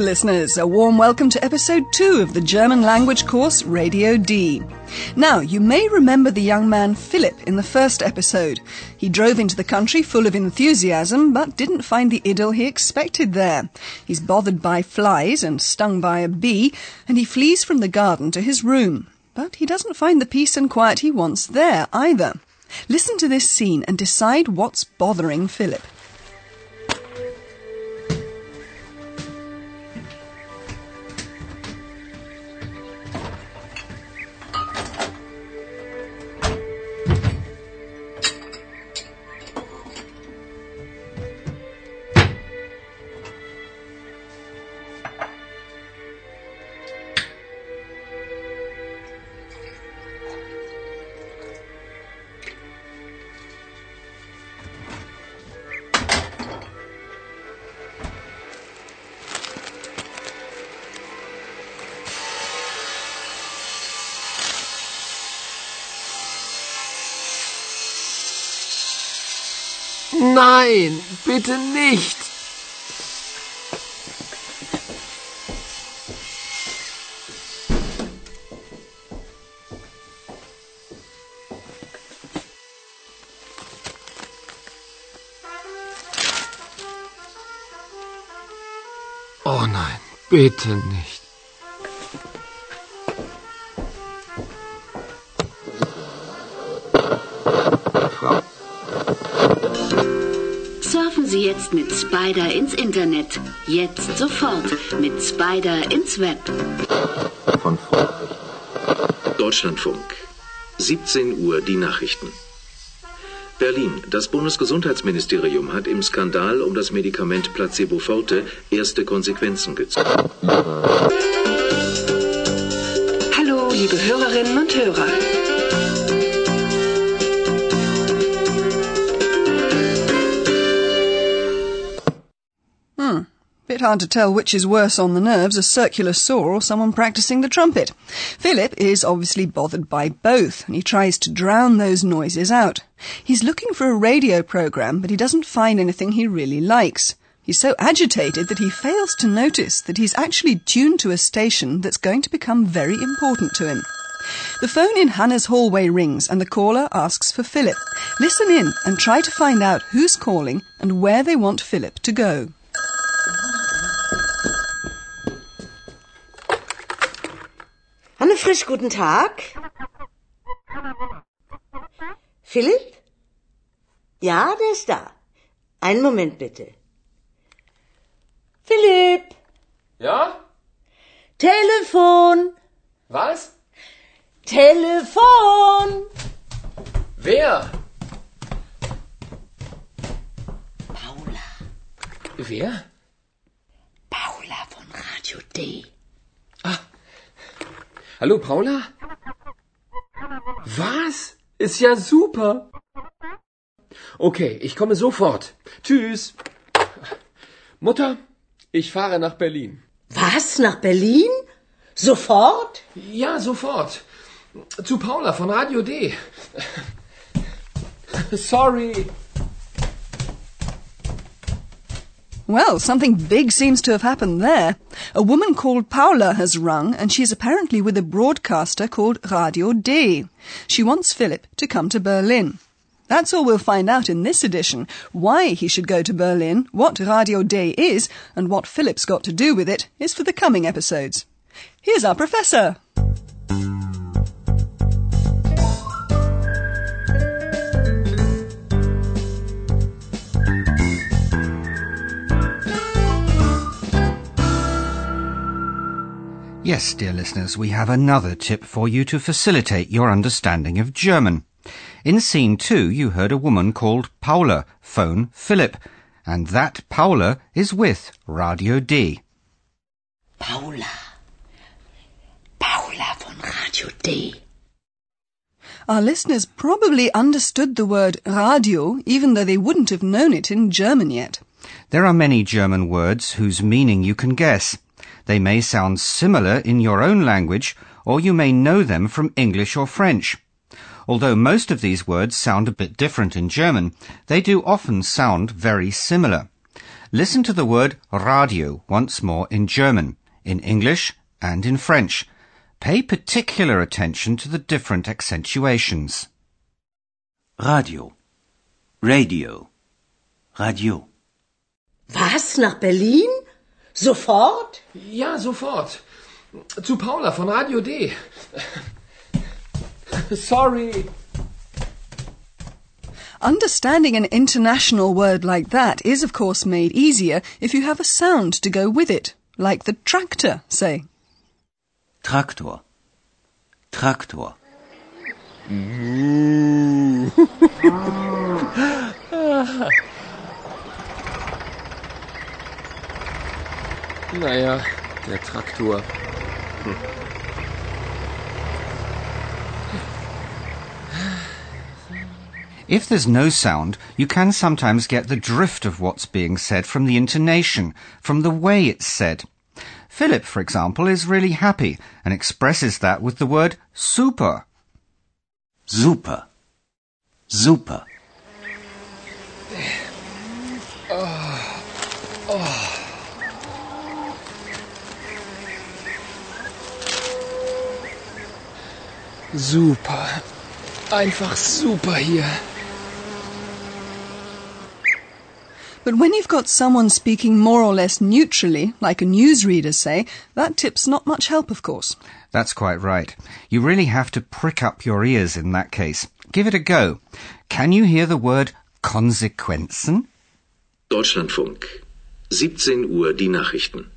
Listeners. A warm welcome to episode two of the German language course Radio D. Now, you may remember the young man Philip in the first episode. He drove into the country full of enthusiasm, but didn't find the idyll he expected there. He's bothered by flies and stung by a bee, and he flees from the garden to his room. But he doesn't find the peace and quiet he wants there either. Listen to this scene and decide what's bothering Philip. Nein, bitte nicht. Oh nein, bitte nicht. Surfen Sie jetzt mit Spider ins Internet. Jetzt sofort mit Spider ins Web. von. Deutschlandfunk. 17 Uhr die Nachrichten. Berlin. Das Bundesgesundheitsministerium hat im Skandal um das Medikament Placebo Forte erste Konsequenzen gezogen. Hallo, liebe Hörerinnen und Hörer. Bit hard to tell which is worse on the nerves, a circular saw or someone practicing the trumpet. Philip is obviously bothered by both, and he tries to drown those noises out. He's looking for a radio program, but he doesn't find anything he really likes. He's so agitated that he fails to notice that he's actually tuned to a station that's going to become very important to him. The phone in Hannah's hallway rings and the caller asks for Philip. Listen in and try to find out who's calling and where they want Philip to go. Hanne Frisch, guten Tag. Philipp? Ja, der ist da. Einen Moment bitte. Philipp, Ja? Telefon, Was? Telefon. Wer? Paula, Wer? Paula von Radio D. Hallo, Paula? Was? Ist ja super. Okay, ich komme sofort. Tschüss. Mutter, ich fahre nach Berlin. Was, nach Berlin? Sofort? Ja, sofort. Zu Paula von Radio D. Sorry. Well, something big seems to have happened there. A woman called Paula has rung, and she's apparently with a broadcaster called Radio D. She wants Philip to come to Berlin. That's all we'll find out in this edition. Why he should go to Berlin, what Radio D is, and what Philip's got to do with it is for the coming episodes. Here's our professor. Yes, dear listeners, we have another tip for you to facilitate your understanding of German. In scene two, you heard a woman called Paula phone Philip, and that Paula is with Radio D. Paula. Paula von Radio D. Our listeners probably understood the word radio even though they wouldn't have known it in German yet. There are many German words whose meaning you can guess. They may sound similar in your own language, or you may know them from English or French. Although most of these words sound a bit different in German, they do often sound very similar. Listen to the word radio once more in German, in English, and in French. Pay particular attention to the different accentuations. Radio. Radio. Radio. Was? Nach Berlin? Sofort? Ja, sofort. Zu Paula von Radio D. Sorry. Understanding an international word like that is, of course, made easier if you have a sound to go with it, like the tractor, say. Traktor. Traktor. Naja, der Traktor. Hm. If there's no sound, you can sometimes get the drift of what's being said from the intonation, from the way it's said. Philip, for example, is really happy and expresses that with the word super. Super. Super. Ah. Super. Einfach super hier. But when you've got someone speaking more or less neutrally, like a newsreader, say, that tip's not much help, of course. That's quite right. You really have to prick up your ears in that case. Give it a go. Can you hear the word Konsequenzen? Deutschlandfunk. 17 Uhr die Nachrichten.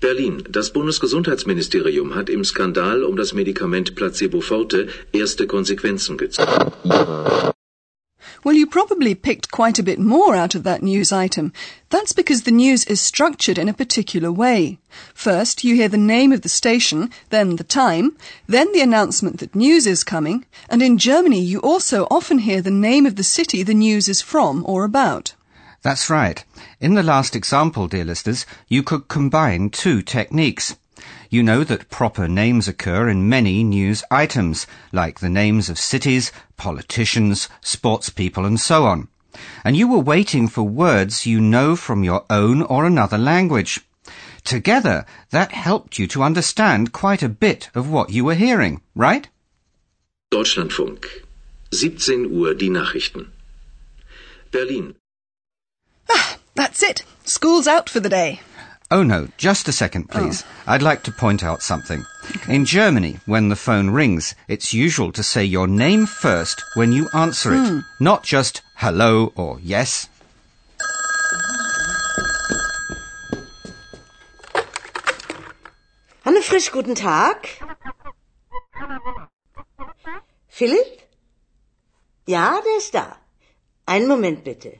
Berlin. Das Bundesgesundheitsministerium hat im Skandal um das Medikament Placebo Forte erste Konsequenzen gezogen. Well, you probably picked quite a bit more out of that news item. That's because the news is structured in a particular way. First, you hear the name of the station, then the time, then the announcement that news is coming, and in Germany you also often hear the name of the city the news is from or about. That's right. In the last example, dear listeners, you could combine two techniques. You know that proper names occur in many news items, like the names of cities, politicians, sports people, and so on. And you were waiting for words you know from your own or another language. Together, that helped you to understand quite a bit of what you were hearing, right? Deutschlandfunk. 17 Uhr die Nachrichten. Berlin. Ah, that's it. School's out for the day. Oh no, just a second, oh. please. I'd like to point out something. In Germany, when the phone rings, it's usual to say your name first when you answer it, hmm. not just hello or yes. Anne Frisch, guten Tag. Philipp? Ja, der ist da. Einen Moment bitte.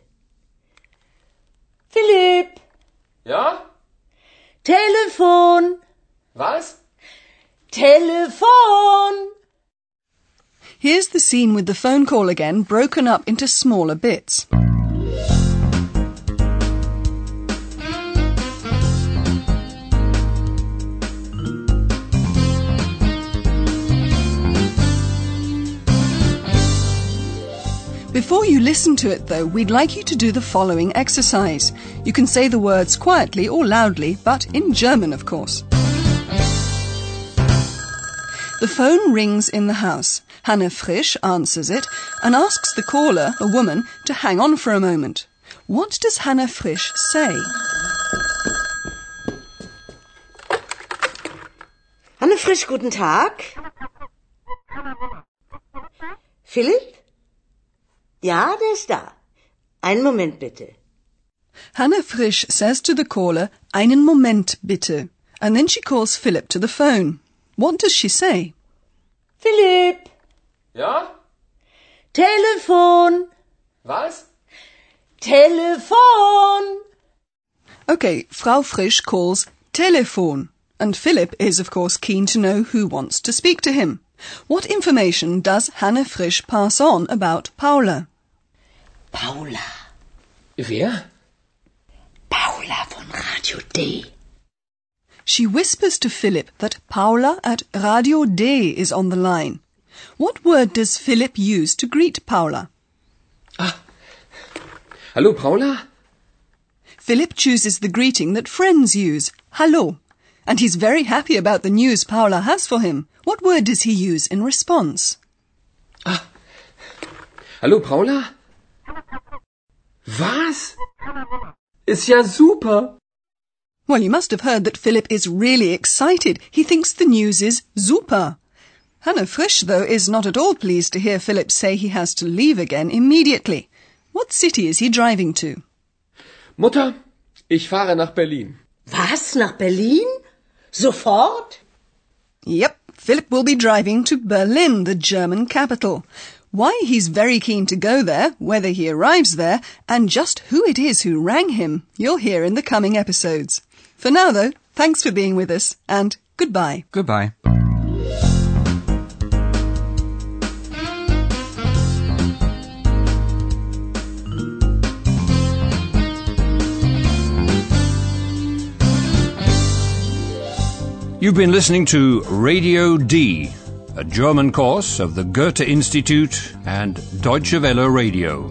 Philipp! Ja? Telefon! Was? Telefon! Here's the scene with the phone call again, broken up into smaller bits. Before you listen to it, though, we'd like you to do the following exercise. You can say the words quietly or loudly, but in German, of course. The phone rings in the house. Hannah Frisch answers it and asks the caller, a woman, to hang on for a moment. What does Hannah Frisch say? Anne Frisch, guten Tag. Philipp? Ja, der ist da. Einen Moment bitte. Hannah Frisch says to the caller, einen Moment bitte, and then she calls Philip to the phone. What does she say? Philipp! Ja? Telefon! Was? Telefon! Okay, Frau Frisch calls Telefon. and Philip is, of course, keen to know who wants to speak to him. What information does Hannah Frisch pass on about Paula? Paula. Wer? Paula von Radio D. She whispers to Philip that Paula at Radio D is on the line. What word does Philip use to greet Paula? Ah. Hallo, Paula? Philip chooses the greeting that friends use, hallo, and he's very happy about the news Paula has for him. What word does he use in response? Ah. Hallo, Paula? Was? Ist ja super. Well, you must have heard that Philip is really excited. He thinks the news is super. Hannah Frisch, though, is not at all pleased to hear Philip say he has to leave again immediately. What city is he driving to? Mutter, ich fahre nach Berlin. Was? Nach Berlin? Sofort? Yep, Philip will be driving to Berlin, the German capital. Why he's very keen to go there, whether he arrives there, and just who it is who rang him, you'll hear in the coming episodes. For now, though, thanks for being with us, and goodbye. Goodbye. You've been listening to Radio D, a German course of the Goethe Institute and Deutsche Welle Radio.